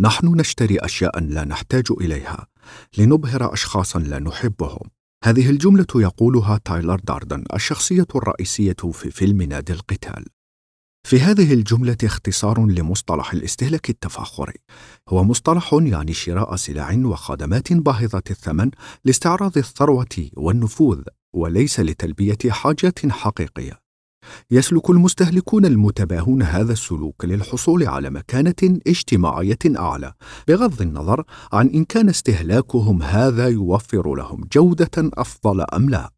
نحن نشتري أشياء لا نحتاج إليها لنبهر أشخاصا لا نحبهم. هذه الجملة يقولها تايلر داردن الشخصية الرئيسية في فيلم نادي القتال. في هذه الجملة اختصار لمصطلح الاستهلاك التفاخري، هو مصطلح يعني شراء سلع وخدمات باهظة الثمن لاستعراض الثروة والنفوذ وليس لتلبية حاجات حقيقية. يسلك المستهلكون المتباهون هذا السلوك للحصول على مكانة اجتماعية أعلى، بغض النظر عن إن كان استهلاكهم هذا يوفر لهم جودة أفضل أم لا.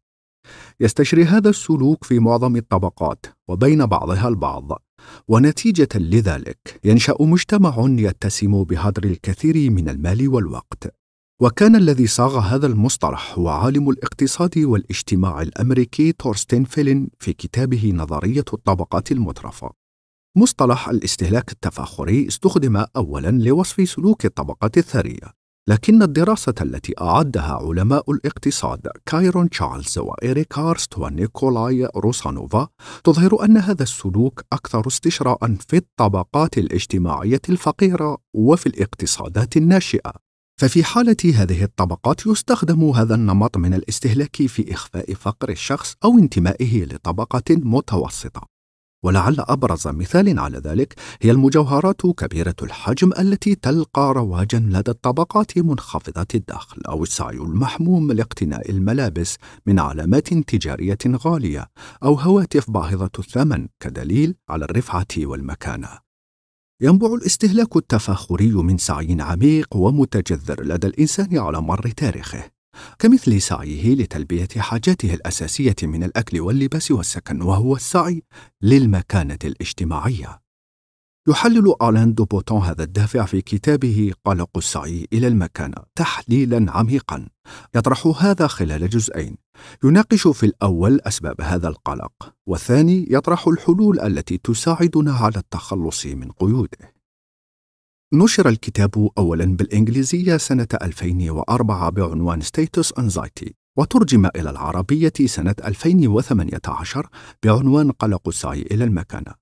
يستشري هذا السلوك في معظم الطبقات وبين بعضها البعض ونتيجة لذلك ينشأ مجتمع يتسم بهدر الكثير من المال والوقت وكان الذي صاغ هذا المصطلح هو عالم الاقتصاد والاجتماع الأمريكي تورستين فيلين في كتابه نظرية الطبقات المترفة. مصطلح الاستهلاك التفاخري استخدم اولا لوصف سلوك الطبقات الثرية لكن الدراسة التي أعدها علماء الاقتصاد كايرون تشارلز وإيريك هارست ونيكولاي روسانوفا تظهر أن هذا السلوك أكثر استشراء في الطبقات الاجتماعية الفقيرة وفي الاقتصادات الناشئة. ففي حالة هذه الطبقات يستخدم هذا النمط من الاستهلاك في إخفاء فقر الشخص أو انتمائه لطبقة متوسطة. ولعل أبرز مثال على ذلك هي المجوهرات كبيرة الحجم التي تلقى رواجا لدى الطبقات منخفضة الدخل أو السعي المحموم لاقتناء الملابس من علامات تجارية غالية أو هواتف باهظة الثمن كدليل على الرفعة والمكانة. ينبع الاستهلاك التفاخري من سعي عميق ومتجذر لدى الإنسان على مر تاريخه كمثل سعيه لتلبية حاجاته الأساسية من الأكل واللباس والسكن وهو السعي للمكانة الاجتماعية. يحلل آلان دوبوتون هذا الدافع في كتابه قلق السعي إلى المكانة تحليلا عميقا. يطرح هذا خلال جزئين. يناقش في الأول أسباب هذا القلق والثاني يطرح الحلول التي تساعدنا على التخلص من قيوده. نشر الكتاب أولا بالإنجليزية سنة 2004 بعنوان ستيتوس أنزايتي وترجم إلى العربية سنة 2018 بعنوان قلق السعي إلى المكانة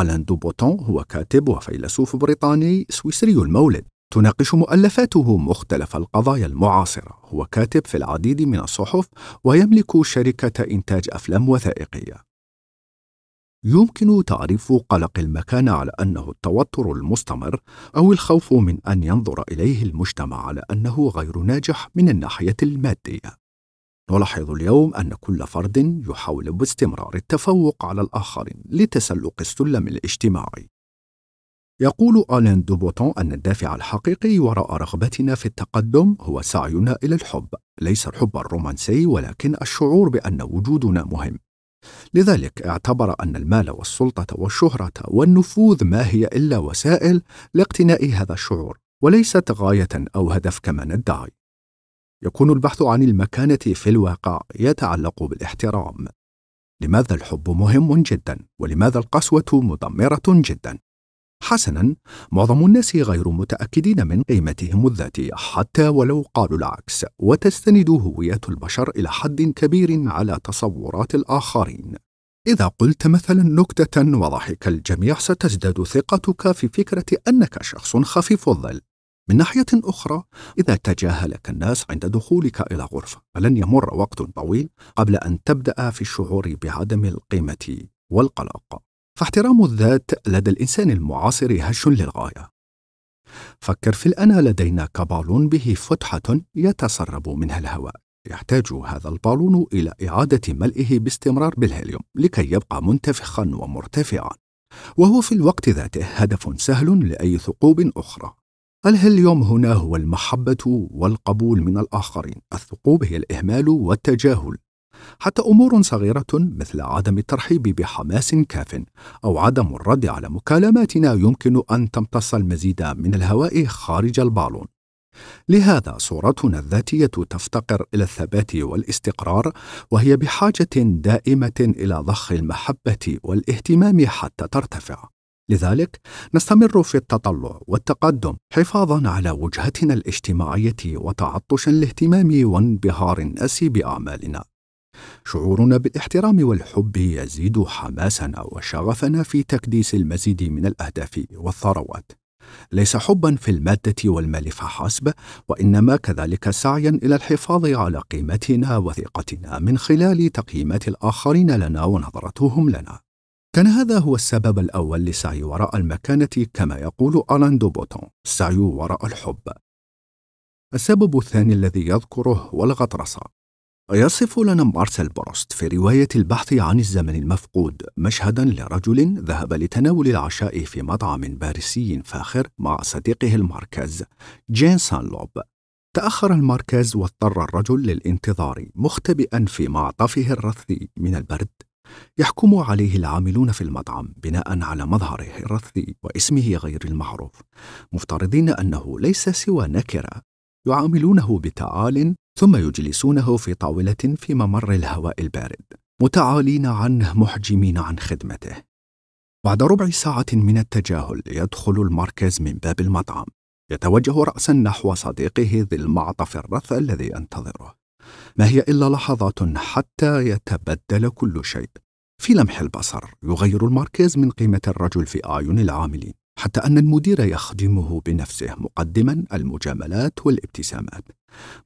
آلان دوبوتون هو كاتب وفيلسوف بريطاني سويسري المولد. تناقش مؤلفاته مختلف القضايا المعاصرة. هو كاتب في العديد من الصحف ويملك شركة إنتاج أفلام وثائقية. يمكن تعريف قلق المكان على أنه التوتر المستمر أو الخوف من أن ينظر إليه المجتمع على أنه غير ناجح من الناحية المادية. نلاحظ اليوم أن كل فرد يحاول باستمرار التفوق على الآخرين لتسلق السلم الاجتماعي. يقول آلين دوبوتون أن الدافع الحقيقي وراء رغبتنا في التقدم هو سعينا إلى الحب، ليس الحب الرومانسي ولكن الشعور بأن وجودنا مهم. لذلك اعتبر أن المال والسلطة والشهرة والنفوذ ما هي إلا وسائل لاقتناء هذا الشعور وليست غاية أو هدف كما ندعي. يكون البحث عن المكانة في الواقع يتعلق بالاحترام. لماذا الحب مهم جدا؟ ولماذا القسوة مدمره جدا؟ حسنا معظم الناس غير متأكدين من قيمتهم الذاتية حتى ولو قالوا العكس وتستند هويات البشر إلى حد كبير على تصورات الآخرين. إذا قلت مثلا نكتة وضحك الجميع ستزداد ثقتك في فكرة أنك شخص خفيف الظل. من ناحية أخرى إذا تجاهلك الناس عند دخولك إلى غرفة فلن يمر وقت طويل قبل أن تبدأ في الشعور بعدم القيمة والقلق. فاحترام الذات لدى الإنسان المعاصر هش للغاية. فكر في الأنا لدينا كبالون به فتحة يتسرب منها الهواء. يحتاج هذا البالون إلى إعادة ملئه باستمرار بالهيليوم لكي يبقى منتفخا ومرتفعا. وهو في الوقت ذاته هدف سهل لأي ثقوب أخرى. الهيليوم هنا هو المحبة والقبول من الآخرين؟ الثقوب هي الإهمال والتجاهل. حتى أمور صغيرة مثل عدم الترحيب بحماس كاف أو عدم الرد على مكالماتنا يمكن أن تمتص المزيد من الهواء خارج البالون. لهذا صورتنا الذاتية تفتقر إلى الثبات والاستقرار وهي بحاجة دائمة إلى ضخ المحبة والاهتمام حتى ترتفع. لذلك نستمر في التطلع والتقدم حفاظا على وجهتنا الاجتماعية وتعطشا لاهتمام وانبهار الناس بأعمالنا. شعورنا بالاحترام والحب يزيد حماسنا وشغفنا في تكديس المزيد من الأهداف والثروات. ليس حبا في المادة والمال فحسب وإنما كذلك سعيا إلى الحفاظ على قيمتنا وثقتنا من خلال تقييمات الآخرين لنا ونظرتهم لنا. كان هذا هو السبب الأول للسعي وراء المكانة كما يقول ألان دوبوتون السعي وراء الحب. السبب الثاني الذي يذكره هو الغطرسة. يصف لنا مارسيل بروست في رواية البحث عن الزمن المفقود مشهدا لرجل ذهب لتناول العشاء في مطعم باريسي فاخر مع صديقه الماركيز جين سان لو تأخر الماركيز واضطر الرجل للانتظار مختبئا في معطفه الرث من البرد. يحكم عليه العاملون في المطعم بناء على مظهره الرثي واسمه غير المعروف مفترضين أنه ليس سوى نكرة. يعاملونه بتعال ثم يجلسونه في طاولة في ممر الهواء البارد متعالين عنه محجمين عن خدمته. بعد ربع ساعة من التجاهل يدخل الماركز من باب المطعم يتوجه راسا نحو صديقه ذي المعطف الرث الذي ينتظره. ما هي إلا لحظات حتى يتبدل كل شيء. في لمح البصر يغير الماركيز من قيمة الرجل في أعين العاملين حتى أن المدير يخدمه بنفسه مقدما المجاملات والابتسامات.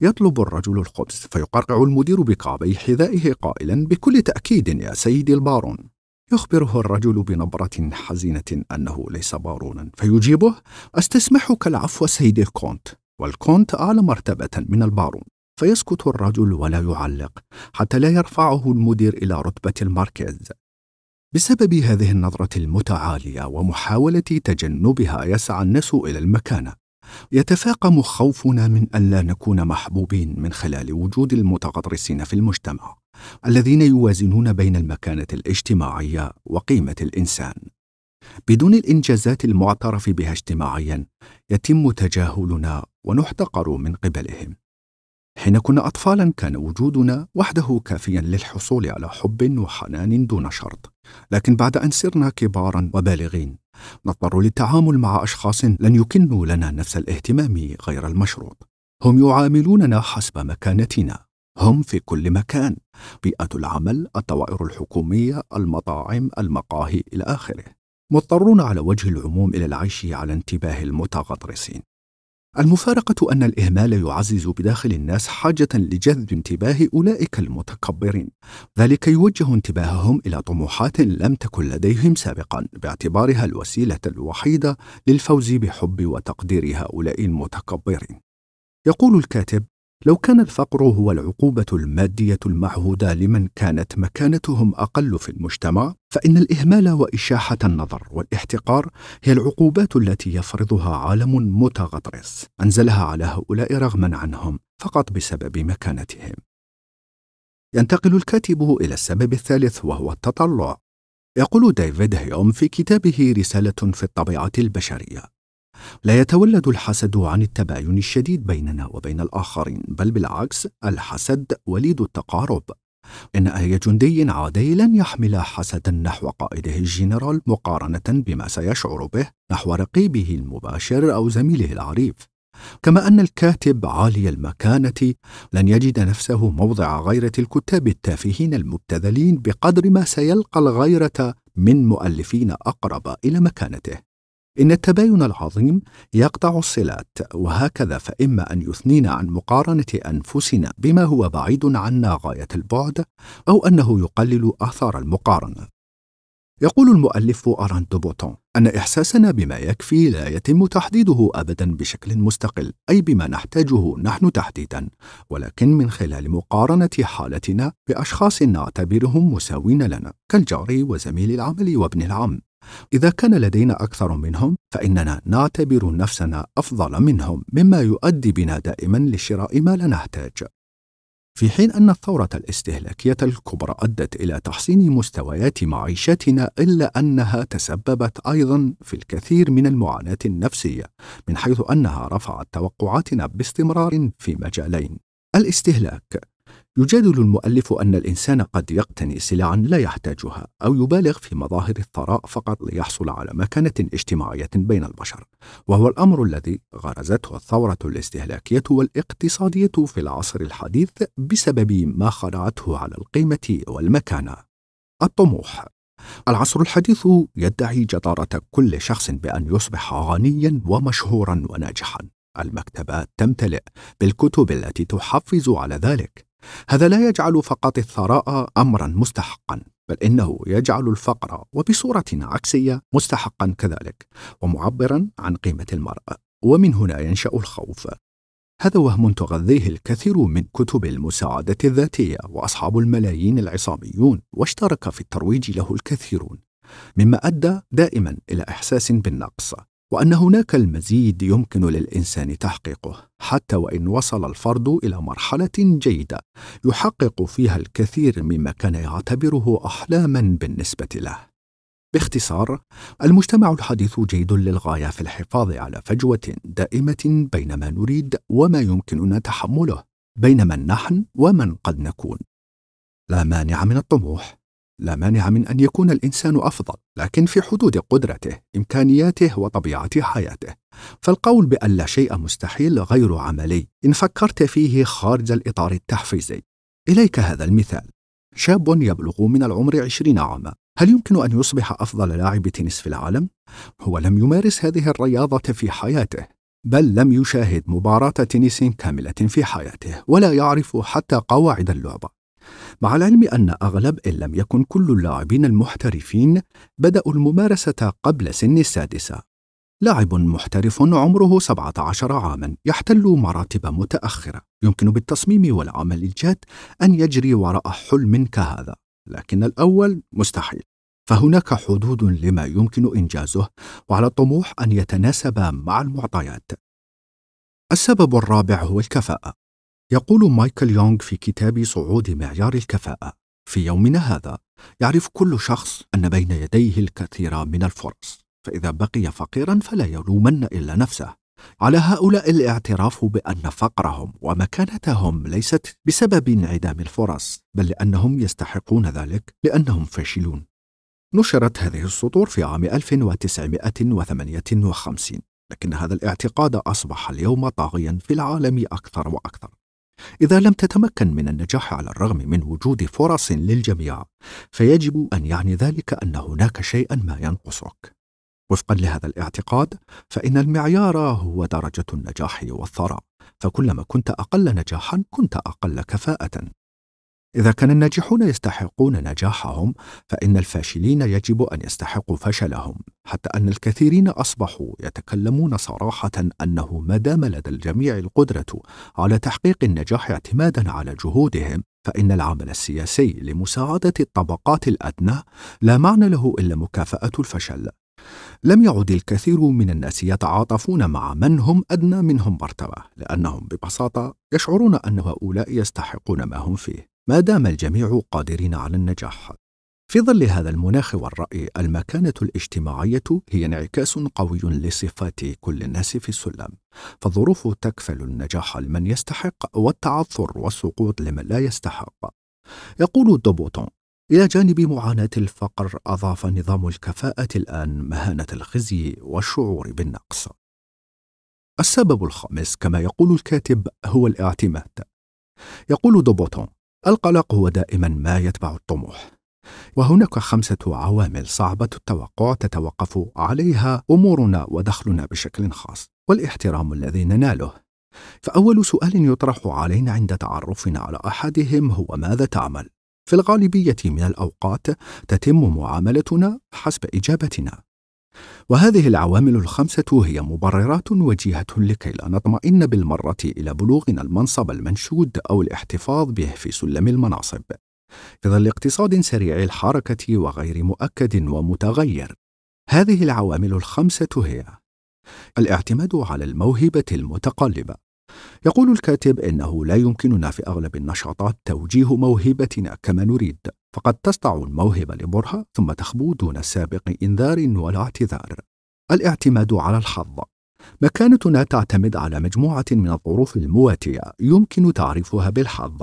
يطلب الرجل الخبز فيقرقع المدير بكعبي حذائه قائلا بكل تأكيد يا سيدي البارون. يخبره الرجل بنبرة حزينة أنه ليس بارونا فيجيبه أستسمحك العفو سيدي الكونت والكونت أعلى مرتبة من البارون. فيسكت الرجل ولا يعلق حتى لا يرفعه المدير إلى رتبة الماركيز بسبب هذه النظرة المتعالية ومحاولة تجنبها يسعى الناس إلى المكانة. يتفاقم خوفنا من ألا نكون محبوبين من خلال وجود المتغطرسين في المجتمع الذين يوازنون بين المكانة الاجتماعية وقيمة الإنسان. بدون الإنجازات المعترف بها اجتماعيا يتم تجاهلنا ونحتقر من قبلهم. حين كنا أطفالا كان وجودنا وحده كافيا للحصول على حب وحنان دون شرط. لكن بعد أن صرنا كبارا وبالغين نضطر للتعامل مع أشخاص لن يكنوا لنا نفس الاهتمام غير المشروط. هم يعاملوننا حسب مكانتنا. هم في كل مكان. بيئة العمل الطوائر الحكومية المطاعم المقاهي إلى آخره. مضطرون على وجه العموم إلى العيش على انتباه المتغطرسين. المفارقة أن الإهمال يعزز بداخل الناس حاجة لجذب انتباه أولئك المتكبرين، ذلك يوجه انتباههم إلى طموحات لم تكن لديهم سابقا باعتبارها الوسيلة الوحيدة للفوز بحب وتقدير هؤلاء المتكبرين. يقول الكاتب: لو كان الفقر هو العقوبة المادية المعهودة لمن كانت مكانتهم أقل في المجتمع، فإن الإهمال وإشاحة النظر والاحتقار هي العقوبات التي يفرضها عالم متغطرس أنزلها على هؤلاء رغما عنهم فقط بسبب مكانتهم. ينتقل الكاتب إلى السبب الثالث وهو التطلع. يقول ديفيد هيوم في كتابه رسالة في الطبيعة البشرية: لا يتولد الحسد عن التباين الشديد بيننا وبين الآخرين بل بالعكس الحسد وليد التقارب. إن أي جندي عادي لن يحمل حسدا نحو قائده الجنرال مقارنة بما سيشعر به نحو رقيبه المباشر أو زميله العريف. كما أن الكاتب عالي المكانة لن يجد نفسه موضع غيرة الكتاب التافهين المبتذلين بقدر ما سيلقى الغيرة من مؤلفين أقرب إلى مكانته. إن التباين العظيم يقطع الصلات وهكذا فإما أن يثنينا عن مقارنة أنفسنا بما هو بعيد عنا غاية البعد أو أنه يقلل آثار المقارنة. يقول المؤلف أران دوبوتون أن إحساسنا بما يكفي لا يتم تحديده أبدا بشكل مستقل أي بما نحتاجه نحن تحديدا ولكن من خلال مقارنة حالتنا بأشخاص نعتبرهم مساوين لنا كالجار وزميل العمل وابن العم إذا كان لدينا أكثر منهم فإننا نعتبر نفسنا أفضل منهم مما يؤدي بنا دائما لشراء ما لا نحتاج. في حين أن الثورة الاستهلاكية الكبرى أدت إلى تحسين مستويات معيشتنا إلا أنها تسببت أيضا في الكثير من المعاناة النفسية من حيث أنها رفعت توقعاتنا باستمرار في مجالين الاستهلاك يجادل المؤلف أن الإنسان قد يقتني سلعا لا يحتاجها أو يبالغ في مظاهر الثراء فقط ليحصل على مكانة اجتماعية بين البشر، وهو الأمر الذي غرزته الثورة الاستهلاكية والاقتصادية في العصر الحديث بسبب ما خلعته على القيمة والمكانة. الطموح. العصر الحديث يدعي جدارة كل شخص بأن يصبح غنيا ومشهورا وناجحا. المكتبات تمتلئ بالكتب التي تحفز على ذلك. هذا لا يجعل فقط الثراء امرا مستحقا بل إنه يجعل الفقر وبصورة عكسية مستحقا كذلك ومعبرا عن قيمة المرء ومن هنا ينشأ الخوف. هذا وهم تغذيه الكثير من كتب المساعدة الذاتية وأصحاب الملايين العصاميون واشترك في الترويج له الكثيرون مما أدى دائما إلى إحساس بالنقص. وأن هناك المزيد يمكن للإنسان تحقيقه حتى وإن وصل الفرد إلى مرحلة جيدة يحقق فيها الكثير مما كان يعتبره احلاما بالنسبة له. باختصار المجتمع الحديث جيد للغاية في الحفاظ على فجوة دائمة بين ما نريد وما يمكننا تحمله بين من نحن ومن قد نكون. لا مانع من الطموح. لا مانع من أن يكون الإنسان أفضل لكن في حدود قدرته إمكانياته وطبيعة حياته. فالقول بأن لا شيء مستحيل غير عملي إن فكرت فيه خارج الإطار التحفيزي. إليك هذا المثال. شاب يبلغ من العمر عشرين عاما. هل يمكن أن يصبح أفضل لاعب تنس في العالم؟ هو لم يمارس هذه الرياضة في حياته بل لم يشاهد مباراة تنس كاملة في حياته ولا يعرف حتى قواعد اللعبة. مع العلم أن أغلب إن لم يكن كل اللاعبين المحترفين بدأوا الممارسة قبل سن السادسة. لاعب محترف عمره 17 عاما يحتل مراتب متأخرة. يمكن بالتصميم والعمل الجاد أن يجري وراء حلم كهذا لكن الأول مستحيل. فهناك حدود لما يمكن إنجازه وعلى الطموح أن يتناسب مع المعطيات. السبب الرابع هو الكفاءة. يقول مايكل يونغ في كتاب صعود معيار الكفاءة في يومنا هذا يعرف كل شخص أن بين يديه الكثير من الفرص فإذا بقي فقيرا فلا يلومن إلا نفسه. على هؤلاء الاعتراف بأن فقرهم ومكانتهم ليست بسبب انعدام الفرص بل لأنهم يستحقون ذلك لأنهم فاشلون. نشرت هذه السطور في عام 1958 لكن هذا الاعتقاد أصبح اليوم طاغيا في العالم أكثر وأكثر. إذا لم تتمكن من النجاح على الرغم من وجود فرص للجميع فيجب أن يعني ذلك أن هناك شيئا ما ينقصك. وفقا لهذا الاعتقاد فإن المعيار هو درجة النجاح والثراء فكلما كنت أقل نجاحا كنت أقل كفاءة. إذا كان الناجحون يستحقون نجاحهم فإن الفاشلين يجب أن يستحقوا فشلهم حتى أن الكثيرين أصبحوا يتكلمون صراحة أنه ما دام لدى الجميع القدرة على تحقيق النجاح اعتمادا على جهودهم فإن العمل السياسي لمساعدة الطبقات الأدنى لا معنى له إلا مكافأة الفشل. لم يعد الكثير من الناس يتعاطفون مع من هم أدنى منهم مرتبة لأنهم ببساطة يشعرون أن هؤلاء يستحقون ما هم فيه. ما دام الجميع قادرين على النجاح في ظل هذا المناخ والرأي المكانة الاجتماعية هي انعكاس قوي لصفات كل الناس في السلم فالظروف تكفل النجاح لمن يستحق والتعثر والسقوط لمن لا يستحق يقول دوبوتون إلى جانب معاناة الفقر أضاف نظام الكفاءة الآن مهانة الخزي والشعور بالنقص. السبب الخامس كما يقول الكاتب هو الاعتماد. يقول دوبوتون: القلق هو دائما ما يتبع الطموح. وهناك خمسة عوامل صعبة التوقع تتوقف عليها أمورنا ودخلنا بشكل خاص، والاحترام الذي نناله. فأول سؤال يطرح علينا عند تعرفنا على أحدهم هو ماذا تعمل؟ في الغالبية من الأوقات تتم معاملتنا حسب إجابتنا وهذه العوامل الخمسة هي مبررات وجيهة لكي لا نطمئن بالمرة إلى بلوغنا المنصب المنشود أو الاحتفاظ به في سلم المناصب. في ظل اقتصاد سريع الحركة وغير مؤكد ومتغير هذه العوامل الخمسة هي الاعتماد على الموهبة المتقلبة. يقول الكاتب إنه لا يمكننا في أغلب النشاطات توجيه موهبتنا كما نريد. فقد تسطع الموهبة لبرهة ثم تخبو دون سابق إنذار ولا اعتذار. الاعتماد على الحظ. مكانتنا تعتمد على مجموعة من الظروف المواتية يمكن تعريفها بالحظ.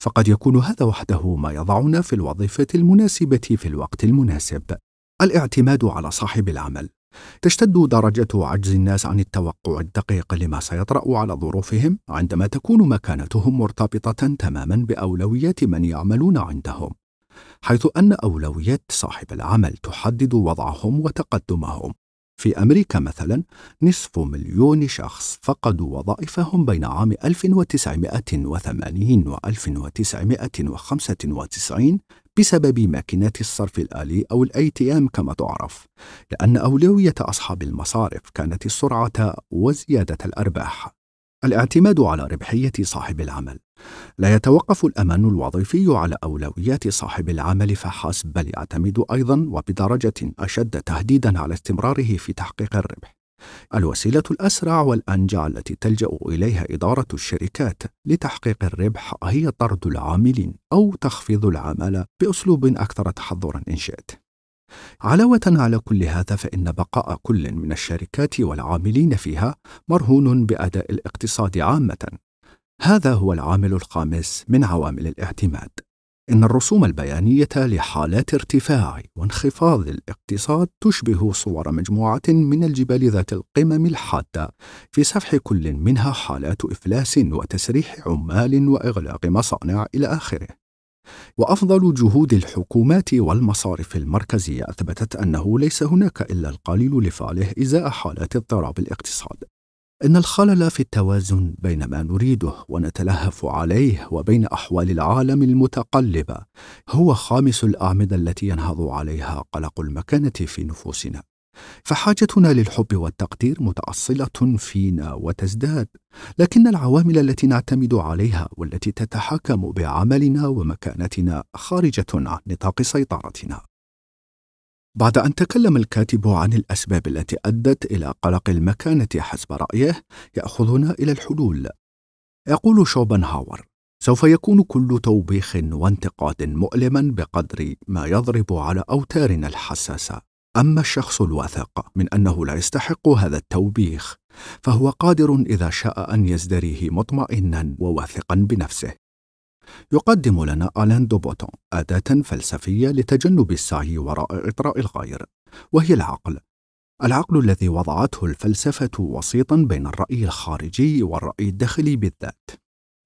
فقد يكون هذا وحده ما يضعنا في الوظيفة المناسبة في الوقت المناسب. الاعتماد على صاحب العمل. تشتد درجة عجز الناس عن التوقع الدقيق لما سيطرأ على ظروفهم عندما تكون مكانتهم مرتبطة تماما بأولويات من يعملون عندهم. حيث أن أولويات صاحب العمل تحدد وضعهم وتقدمهم. في أمريكا مثلا نصف مليون شخص فقدوا وظائفهم بين عام 1980 و 1995 بسبب ماكينات الصرف الآلي أو تي إم كما تعرف. لأن أولوية أصحاب المصارف كانت السرعة وزيادة الأرباح. الاعتماد على ربحية صاحب العمل لا يتوقف الأمان الوظيفي على أولويات صاحب العمل فحسب بل يعتمد أيضا وبدرجة أشد تهديدا على استمراره في تحقيق الربح الوسيلة الأسرع والأنجع التي تلجأ إليها إدارة الشركات لتحقيق الربح هي طرد العاملين أو تخفيض العمالة بأسلوب أكثر تحضرا إن شئت. علاوة على كل هذا فإن بقاء كل من الشركات والعاملين فيها مرهون بأداء الاقتصاد عامة. هذا هو العامل الخامس من عوامل الاعتماد. إن الرسوم البيانية لحالات ارتفاع وانخفاض الاقتصاد تشبه صور مجموعة من الجبال ذات القمم الحادة، في سفح كل منها حالات إفلاس وتسريح عمال وإغلاق مصانع إلى آخره. وأفضل جهود الحكومات والمصارف المركزية أثبتت أنه ليس هناك إلا القليل لفعله إزاء حالات اضطراب الاقتصاد. إن الخلل في التوازن بين ما نريده ونتلهف عليه وبين أحوال العالم المتقلبة هو خامس الأعمدة التي ينهض عليها قلق المكانة في نفوسنا فحاجتنا للحب والتقدير متأصلة فينا وتزداد لكن العوامل التي نعتمد عليها والتي تتحكم بعملنا ومكانتنا خارجة عن نطاق سيطرتنا. بعد أن تكلم الكاتب عن الأسباب التي أدت إلى قلق المكانة حسب رأيه يأخذنا إلى الحلول. يقول شوبنهاور سوف يكون كل توبيخ وانتقاد مؤلما بقدر ما يضرب على أوتارنا الحساسة. أما الشخص الواثق من أنه لا يستحق هذا التوبيخ فهو قادر إذا شاء أن يزدريه مطمئنا وواثقا بنفسه. يقدم لنا ألان دوبوتون أداة فلسفية لتجنب السعي وراء إطراء الغير وهي العقل. العقل الذي وضعته الفلسفة وسيطا بين الرأي الخارجي والرأي الداخلي بالذات.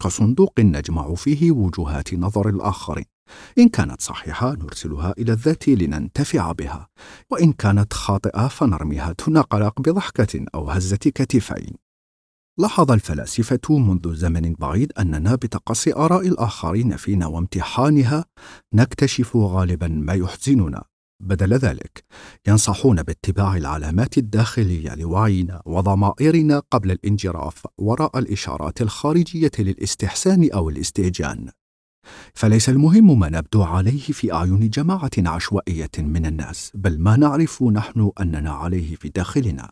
كصندوق نجمع فيه وجهات نظر الآخرين. إن كانت صحيحة نرسلها إلى الذات لننتفع بها وإن كانت خاطئة فنرميها دون قلق بضحكة أو هزة كتفين. لاحظ الفلاسفة منذ زمن بعيد أننا بتقصي آراء الآخرين فينا وامتحانها نكتشف غالبا ما يحزننا. بدل ذلك ينصحون باتباع العلامات الداخلية لوعينا وضمائرنا قبل الانجراف وراء الإشارات الخارجية للاستحسان أو الاستهجان فليس المهم ما نبدو عليه في أعين جماعة عشوائية من الناس بل ما نعرف نحن أننا عليه في داخلنا.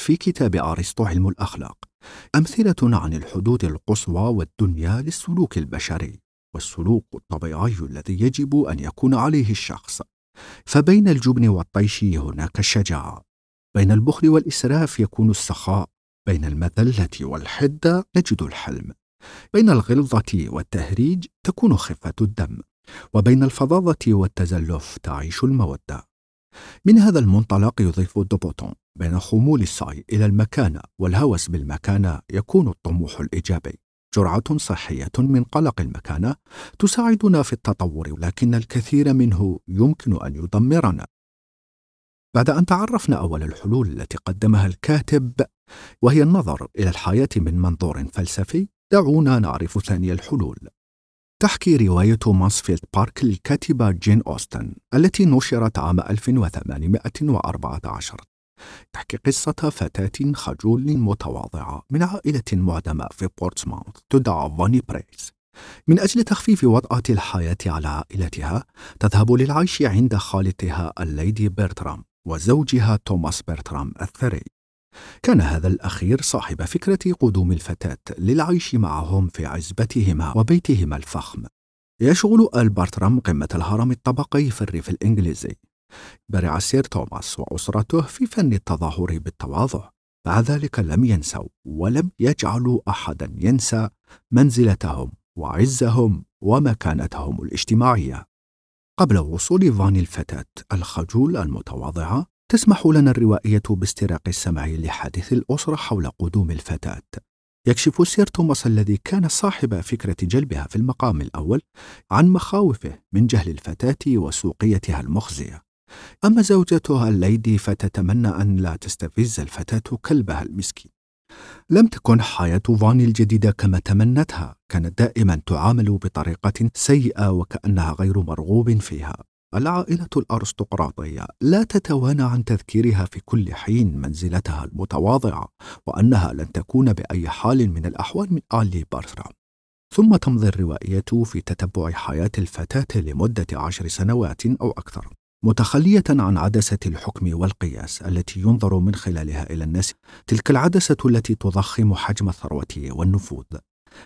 في كتاب أرسطو علم الأخلاق أمثلة عن الحدود القصوى والدنيا للسلوك البشري والسلوك الطبيعي الذي يجب أن يكون عليه الشخص. فبين الجبن والطيش هناك الشجاعة. بين البخل والإسراف يكون السخاء. بين المذلة والحدة نجد الحلم. بين الغلظة والتهريج تكون خفة الدم وبين الفظاظة والتزلف تعيش المودة. من هذا المنطلق يضيف دوبوتون بين خمول السعي إلى المكانة والهوس بالمكانة يكون الطموح الإيجابي. جرعة صحية من قلق المكانة تساعدنا في التطور لكن الكثير منه يمكن أن يدمرنا. بعد أن تعرفنا أول الحلول التي قدمها الكاتب وهي النظر إلى الحياة من منظور فلسفي دعونا نعرف ثاني الحلول. تحكي رواية مانسفيلد بارك للكاتبة جين أوستن التي نشرت عام 1814 تحكي قصة فتاة خجول متواضعة من عائلة معدمة في بورتسماوث تدعى فاني برايس. من أجل تخفيف وطأة الحياة على عائلتها تذهب للعيش عند خالتها الليدي بيرترام وزوجها توماس بيرترام الثري. كان هذا الأخير صاحب فكرة قدوم الفتاة للعيش معهم في عزبتهما وبيتهما الفخم. يشغل آل بيرترام قمة الهرم الطبقي في الريف الإنجليزي. برع سير توماس وأسرته في فن التظاهر بالتواضع. مع ذلك لم ينسوا ولم يجعلوا أحدا ينسى منزلتهم وعزهم ومكانتهم الاجتماعية. قبل وصول فاني الفتاة الخجول المتواضعة تسمح لنا الروائية باستراق السمع لحادث الأسرة حول قدوم الفتاة. يكشف سير توماس الذي كان صاحب فكرة جلبها في المقام الأول عن مخاوفه من جهل الفتاة وسوقيتها المخزية. أما زوجتها الليدي فتتمنى أن لا تستفز الفتاة كلبها المسكين. لم تكن حياة فاني الجديدة كما تمنتها كانت دائما تعامل بطريقة سيئة وكأنها غير مرغوب فيها. العائلة الأرستقراطية لا تتوانى عن تذكيرها في كل حين منزلتها المتواضعة وأنها لن تكون بأي حال من الأحوال من آل بارثرام ثم تمضي الروائية في تتبع حياة الفتاة لمدة عشر سنوات أو أكثر. متخلية عن عدسة الحكم والقياس التي ينظر من خلالها إلى الناس تلك العدسة التي تضخم حجم الثروة والنفوذ.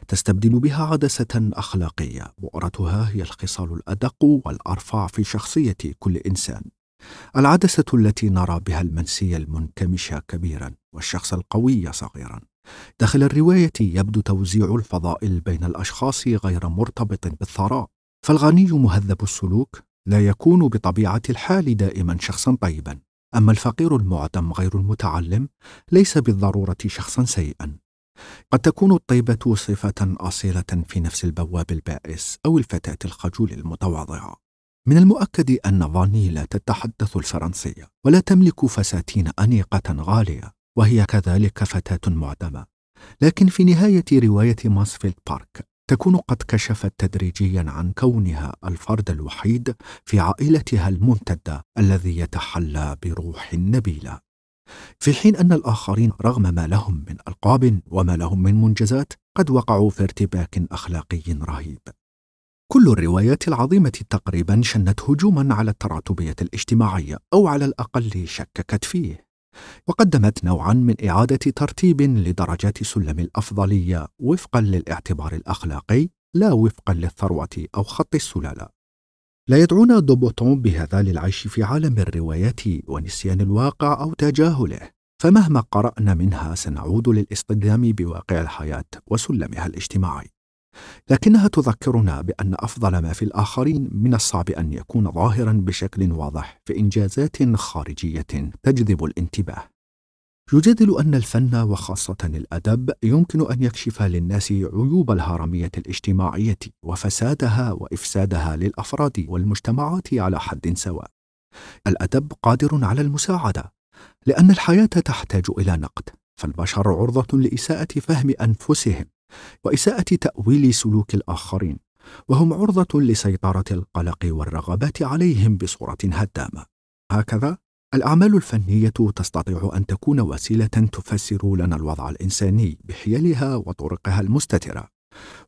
تستبدل بها عدسة أخلاقية. بؤرتها هي الخصال الأدق والأرفع في شخصية كل إنسان. العدسة التي نرى بها المنسي المنكمش كبيرا والشخص القوي صغيرا. داخل الرواية يبدو توزيع الفضائل بين الأشخاص غير مرتبط بالثراء. فالغني مهذب السلوك لا يكون بطبيعة الحال دائما شخصا طيبا. أما الفقير المعدم غير المتعلم ليس بالضرورة شخصا سيئا. قد تكون الطيبة صفة أصيلة في نفس البواب البائس أو الفتاة الخجول المتواضعة من المؤكد أن فاني لا تتحدث الفرنسية ولا تملك فساتين أنيقة غالية وهي كذلك فتاة معدمة. لكن في نهاية رواية ماسفيلد بارك تكون قد كشفت تدريجيا عن كونها الفرد الوحيد في عائلتها الممتدة الذي يتحلى بروح نبيلة. في حين أن الآخرين رغم ما لهم من ألقاب وما لهم من منجزات قد وقعوا في ارتباك أخلاقي رهيب كل الروايات العظيمة تقريبا شنت هجوما على التراتبية الاجتماعية أو على الأقل شككت فيه وقدمت نوعا من إعادة ترتيب لدرجات سلم الأفضلية وفقا للاعتبار الأخلاقي لا وفقا للثروة أو خط السلالة. لا يدعونا دوبوتون بهذا للعيش في عالم الروايات ونسيان الواقع أو تجاهله، فمهما قرأنا منها سنعود للاصطدام بواقع الحياة وسلمها الاجتماعي. لكنها تذكرنا بأن أفضل ما في الآخرين من الصعب أن يكون ظاهرا بشكل واضح في إنجازات خارجية تجذب الانتباه يجادل أن الفن وخاصة الأدب يمكن أن يكشف للناس عيوب الهرمية الاجتماعية وفسادها وإفسادها للأفراد والمجتمعات على حد سواء. الأدب قادر على المساعدة لأن الحياة تحتاج إلى نقد فالبشر عرضة لإساءة فهم أنفسهم وإساءة تأويل سلوك الآخرين وهم عرضة لسيطرة القلق والرغبات عليهم بصورة هدامة. هكذا الأعمال الفنية تستطيع أن تكون وسيلة تفسر لنا الوضع الإنساني بحيلها وطرقها المستترة.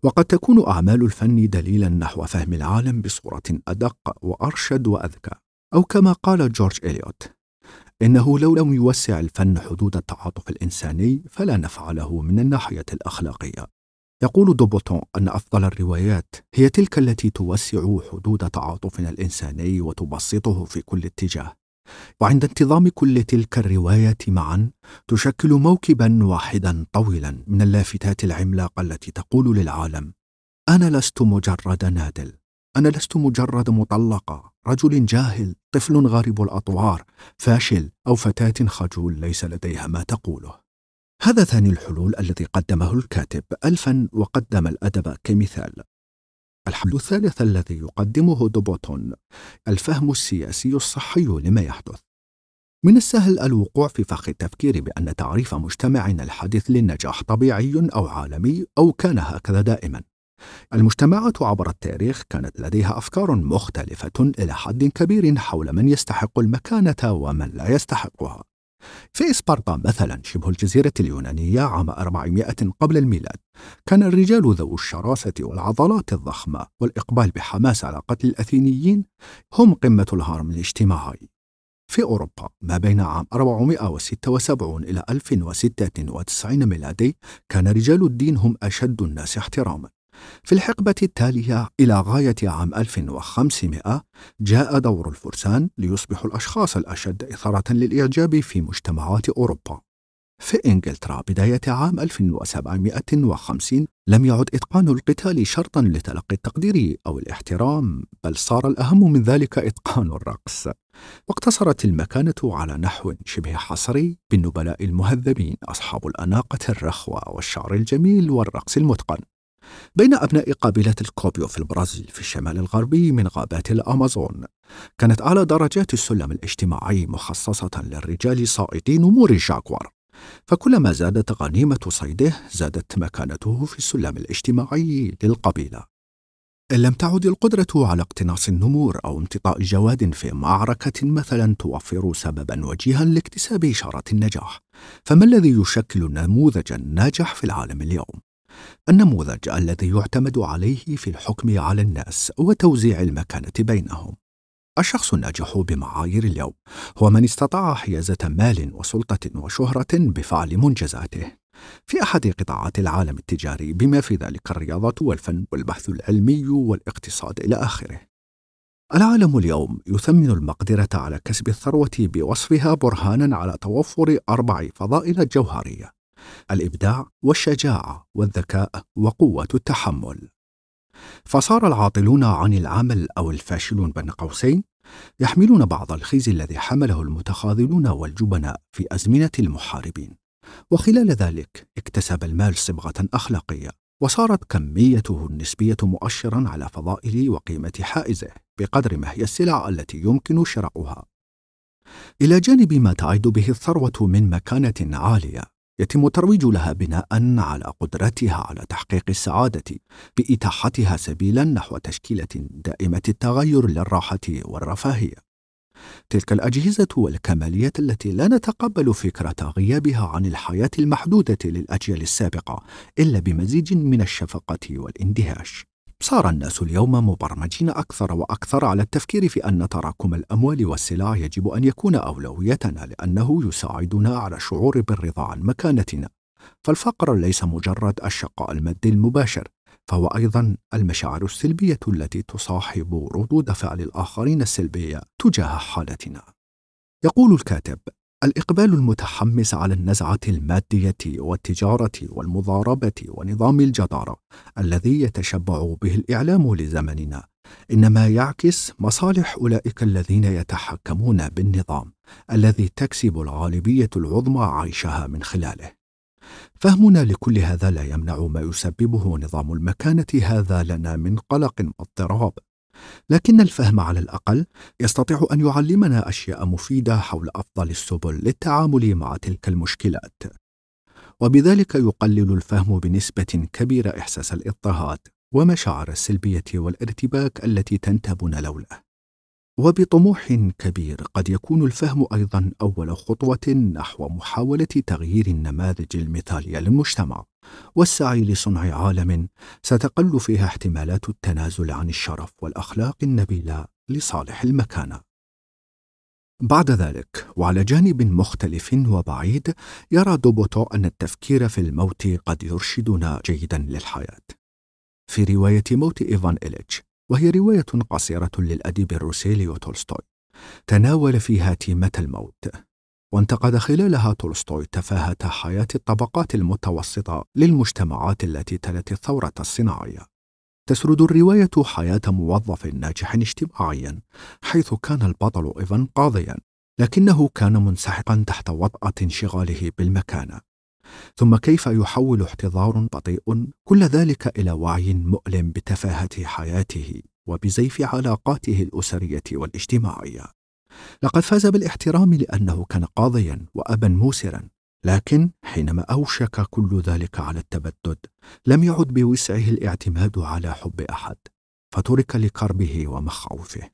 وقد تكون أعمال الفن دليلا نحو فهم العالم بصورة أدق وأرشد وأذكى. أو كما قال جورج إليوت إنه لو لم يوسع الفن حدود التعاطف الإنساني فلا نفع له من الناحية الأخلاقية. يقول دوبوتون أن أفضل الروايات هي تلك التي توسع حدود تعاطفنا الإنساني وتبسطه في كل اتجاه. وعند انتظام كل تلك الروايات معا تشكل موكبا واحدا طويلا من اللافتات العملاقة التي تقول للعالم أنا لست مجرد نادل أنا لست مجرد مطلقه رجل جاهل طفل غارب الأطوار فاشل أو فتاة خجول ليس لديها ما تقوله. هذا ثاني الحلول الذي قدمه الكاتب الفن وقدم الأدب كمثال. الحل الثالث الذي يقدمه دوبوتون الفهم السياسي الصحي لما يحدث. من السهل الوقوع في فخ التفكير بأن تعريف مجتمعنا الحديث للنجاح طبيعي أو عالمي أو كان هكذا دائما. المجتمعات عبر التاريخ كانت لديها أفكار مختلفة إلى حد كبير حول من يستحق المكانة ومن لا يستحقها. في إسبرطا مثلا شبه الجزيرة اليونانية عام 400 قبل الميلاد كان الرجال ذو الشراسة والعضلات الضخمة والإقبال بحماس على قتل الأثينيين هم قمة الهرم الاجتماعي. في أوروبا ما بين عام 476 إلى 1096 ميلادي كان رجال الدين هم أشد الناس احتراما. في الحقبة التالية إلى غاية عام 1500 جاء دور الفرسان ليصبحوا الأشخاص الأشد إثارة للإعجاب في مجتمعات أوروبا. في إنجلترا بداية عام 1750 لم يعد إتقان القتال شرطا لتلقي التقدير أو الاحترام بل صار الأهم من ذلك إتقان الرقص. واقتصرت المكانة على نحو شبه حصري بالنبلاء المهذبين أصحاب الأناقة الرخوة والشعر الجميل والرقص المتقن. بين أبناء قبيلة الكوبيو في البرازيل في الشمال الغربي من غابات الأمازون كانت أعلى درجات السلم الاجتماعي مخصصة للرجال صائدي نمور الجاكوار فكلما زادت غنيمة صيده زادت مكانته في السلم الاجتماعي للقبيلة. إن لم تعد القدرة على اقتناص النمور أو امتطاء الجواد في معركة مثلا توفر سببا وجيها لاكتساب إشارة النجاح. فما الذي يشكل نموذجا ناجح في العالم اليوم؟ النموذج الذي يعتمد عليه في الحكم على الناس وتوزيع المكانة بينهم الشخص الناجح بمعايير اليوم هو من استطاع حيازة مال وسلطة وشهرة بفعل منجزاته في أحد قطاعات العالم التجاري بما في ذلك الرياضة والفن والبحث العلمي والاقتصاد إلى آخره. العالم اليوم يثمن المقدرة على كسب الثروة بوصفها برهانا على توفر أربع فضائل جوهرية: الإبداع والشجاعة والذكاء وقوة التحمل. فصار العاطلون عن العمل أو الفاشلون بين قوسين يحملون بعض الخزي الذي حمله المتخاذلون والجبناء في أزمنة المحاربين وخلال ذلك اكتسب المال صبغة أخلاقية وصارت كميته النسبية مؤشرا على فضائل وقيمة حائزه بقدر ما هي السلع التي يمكن شراؤها إلى جانب ما تعد به الثروة من مكانة عالية يتم الترويج لها بناء على قدرتها على تحقيق السعادة باتاحتها سبيلا نحو تشكيلة دائمة التغير للراحة والرفاهية. تلك الأجهزة والكماليات التي لا نتقبل فكرة غيابها عن الحياة المحدودة للأجيال السابقة إلا بمزيج من الشفقة والاندهاش صار الناس اليوم مبرمجين أكثر وأكثر على التفكير في أن تراكم الأموال والسلع يجب أن يكون أولويتنا لأنه يساعدنا على الشعور بالرضا عن مكانتنا. فالفقر ليس مجرد الشقاء المادي المباشر فهو أيضا المشاعر السلبية التي تصاحب ردود فعل الآخرين السلبية تجاه حالتنا. يقول الكاتب الإقبال المتحمس على النزعة المادية والتجارة والمضاربة ونظام الجدارة الذي يتشبع به الإعلام لزمننا إنما يعكس مصالح أولئك الذين يتحكمون بالنظام الذي تكسب الغالبية العظمى عيشها من خلاله. فهمنا لكل هذا لا يمنع ما يسببه نظام المكانة هذا لنا من قلق واضطراب لكن الفهم على الأقل يستطيع أن يعلمنا أشياء مفيدة حول أفضل السبل للتعامل مع تلك المشكلات. وبذلك يقلل الفهم بنسبة كبيرة إحساس الإضطهاد ومشاعر السلبية والارتباك التي تنتابنا لولاه وبطموح كبير قد يكون الفهم أيضا أول خطوة نحو محاولة تغيير النماذج المثالية للمجتمع والسعي لصنع عالم ستقل فيها احتمالات التنازل عن الشرف والأخلاق النبيلة لصالح المكانة. بعد ذلك وعلى جانب مختلف وبعيد يرى دوبوتو أن التفكير في الموت قد يرشدنا جيدا للحياة. في رواية موت إيفان إليتش وهي رواية قصيرة للأديب الروسي ليو تولستوي. تناول فيها تيمة الموت. وانتقد خلالها تولستوي تفاهة حياة الطبقات المتوسطة للمجتمعات التي تلت الثورة الصناعية. تسرد الرواية حياة موظف ناجح اجتماعيا حيث كان البطل إيفان قاضيا لكنه كان منسحقا تحت وطأة انشغاله بالمكانة. ثم كيف يحول احتضار بطيء كل ذلك إلى وعي مؤلم بتفاهة حياته وبزيف علاقاته الأسرية والاجتماعية. لقد فاز بالاحترام لأنه كان قاضيا وابا موسرا لكن حينما أوشك كل ذلك على التبدد لم يعد بوسعه الاعتماد على حب أحد فترك لكربه ومخاوفه.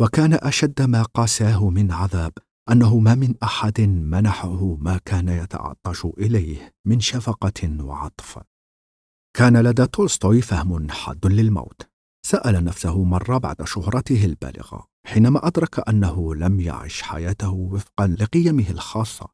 وكان أشد ما قاساه من عذاب أنه ما من أحد منحه ما كان يتعطش إليه من شفقة وعطف. كان لدى تولستوي فهم حاد للموت. سأل نفسه مرة بعد شهرته البالغة حينما أدرك أنه لم يعش حياته وفقا لقيمه الخاصة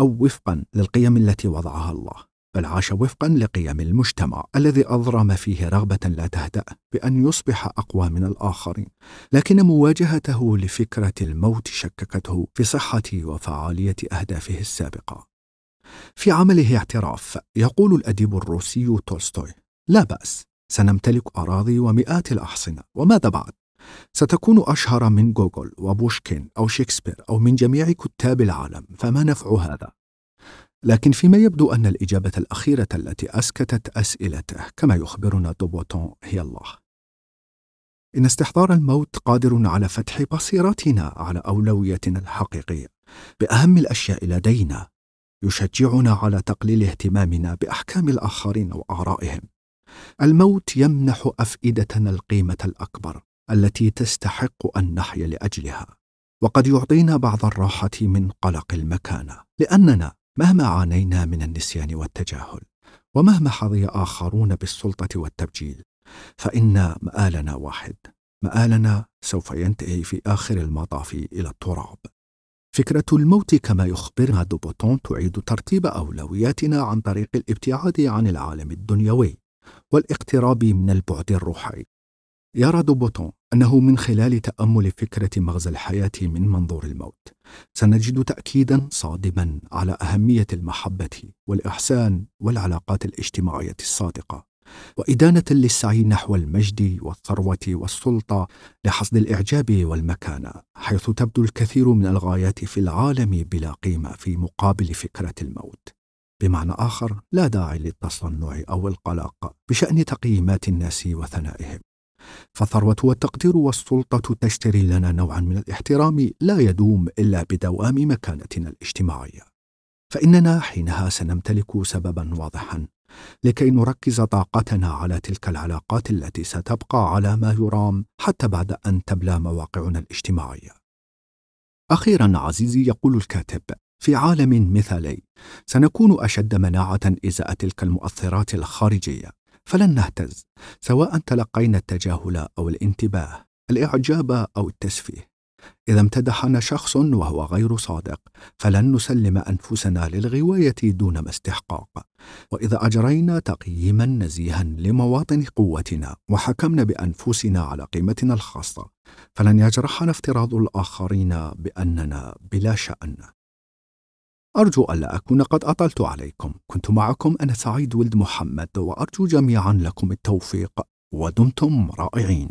أو وفقا للقيم التي وضعها الله. بل عاش وفقا لقيم المجتمع الذي أضرم فيه رغبة لا تهدأ بأن يصبح أقوى من الآخرين لكن مواجهته لفكرة الموت شككته في صحة وفعالية أهدافه السابقة في عمله اعتراف يقول الأديب الروسي تولستوي لا بأس سنمتلك أراضي ومئات الأحصنة وماذا بعد؟ ستكون أشهر من جوجول وبوشكين أو شكسبير أو من جميع كتاب العالم فما نفع هذا؟ لكن فيما يبدو أن الإجابة الأخيرة التي أسكتت أسئلته كما يخبرنا دوبوتون هي الله. إن استحضار الموت قادر على فتح بصيرتنا على أولويتنا الحقيقية. بأهم الأشياء لدينا يشجعنا على تقليل اهتمامنا بأحكام الآخرين وآرائهم. الموت يمنح أفئدتنا القيمة الأكبر التي تستحق أن نحيا لأجلها. وقد يعطينا بعض الراحة من قلق المكانة لأننا مهما عانينا من النسيان والتجاهل ومهما حظي آخرون بالسلطة والتبجيل فإن مآلنا واحد. مآلنا سوف ينتهي في آخر المطاف إلى التراب. فكرة الموت كما يخبرنا دوبوتون تعيد ترتيب أولوياتنا عن طريق الابتعاد عن العالم الدنيوي والإقتراب من البعد الروحي. يرى دوبوتون أنه من خلال تأمل فكرة مغزى الحياة من منظور الموت. سنجد تأكيدا صادما على أهمية المحبة والإحسان والعلاقات الاجتماعية الصادقة. وإدانة للسعي نحو المجد والثروة والسلطة لحصد الإعجاب والمكانة حيث تبدو الكثير من الغايات في العالم بلا قيمة في مقابل فكرة الموت. بمعنى آخر لا داعي للتصنع أو القلق بشأن تقييمات الناس وثنائهم. فالثروة والتقدير والسلطة تشتري لنا نوعا من الاحترام لا يدوم إلا بدوام مكانتنا الاجتماعية. فإننا حينها سنمتلك سببا واضحا لكي نركز طاقتنا على تلك العلاقات التي ستبقى على ما يرام حتى بعد أن تبلى مواقعنا الاجتماعية. أخيرا عزيزي يقول الكاتب في عالم مثالي سنكون أشد مناعة إزاء تلك المؤثرات الخارجية. فلن نهتز سواء تلقينا التجاهل أو الانتباه الإعجاب أو التسفيه. إذا امتدحنا شخص وهو غير صادق فلن نسلم أنفسنا للغواية دون استحقاق. وإذا أجرينا تقييما نزيها لمواطن قوتنا وحكمنا بأنفسنا على قيمتنا الخاصة فلن يجرحنا افتراض الآخرين بأننا بلا شأن. أرجو ألا أكون قد أطلت عليكم. كنت معكم أنا سعيد ولد محمد وأرجو جميعا لكم التوفيق ودمتم رائعين.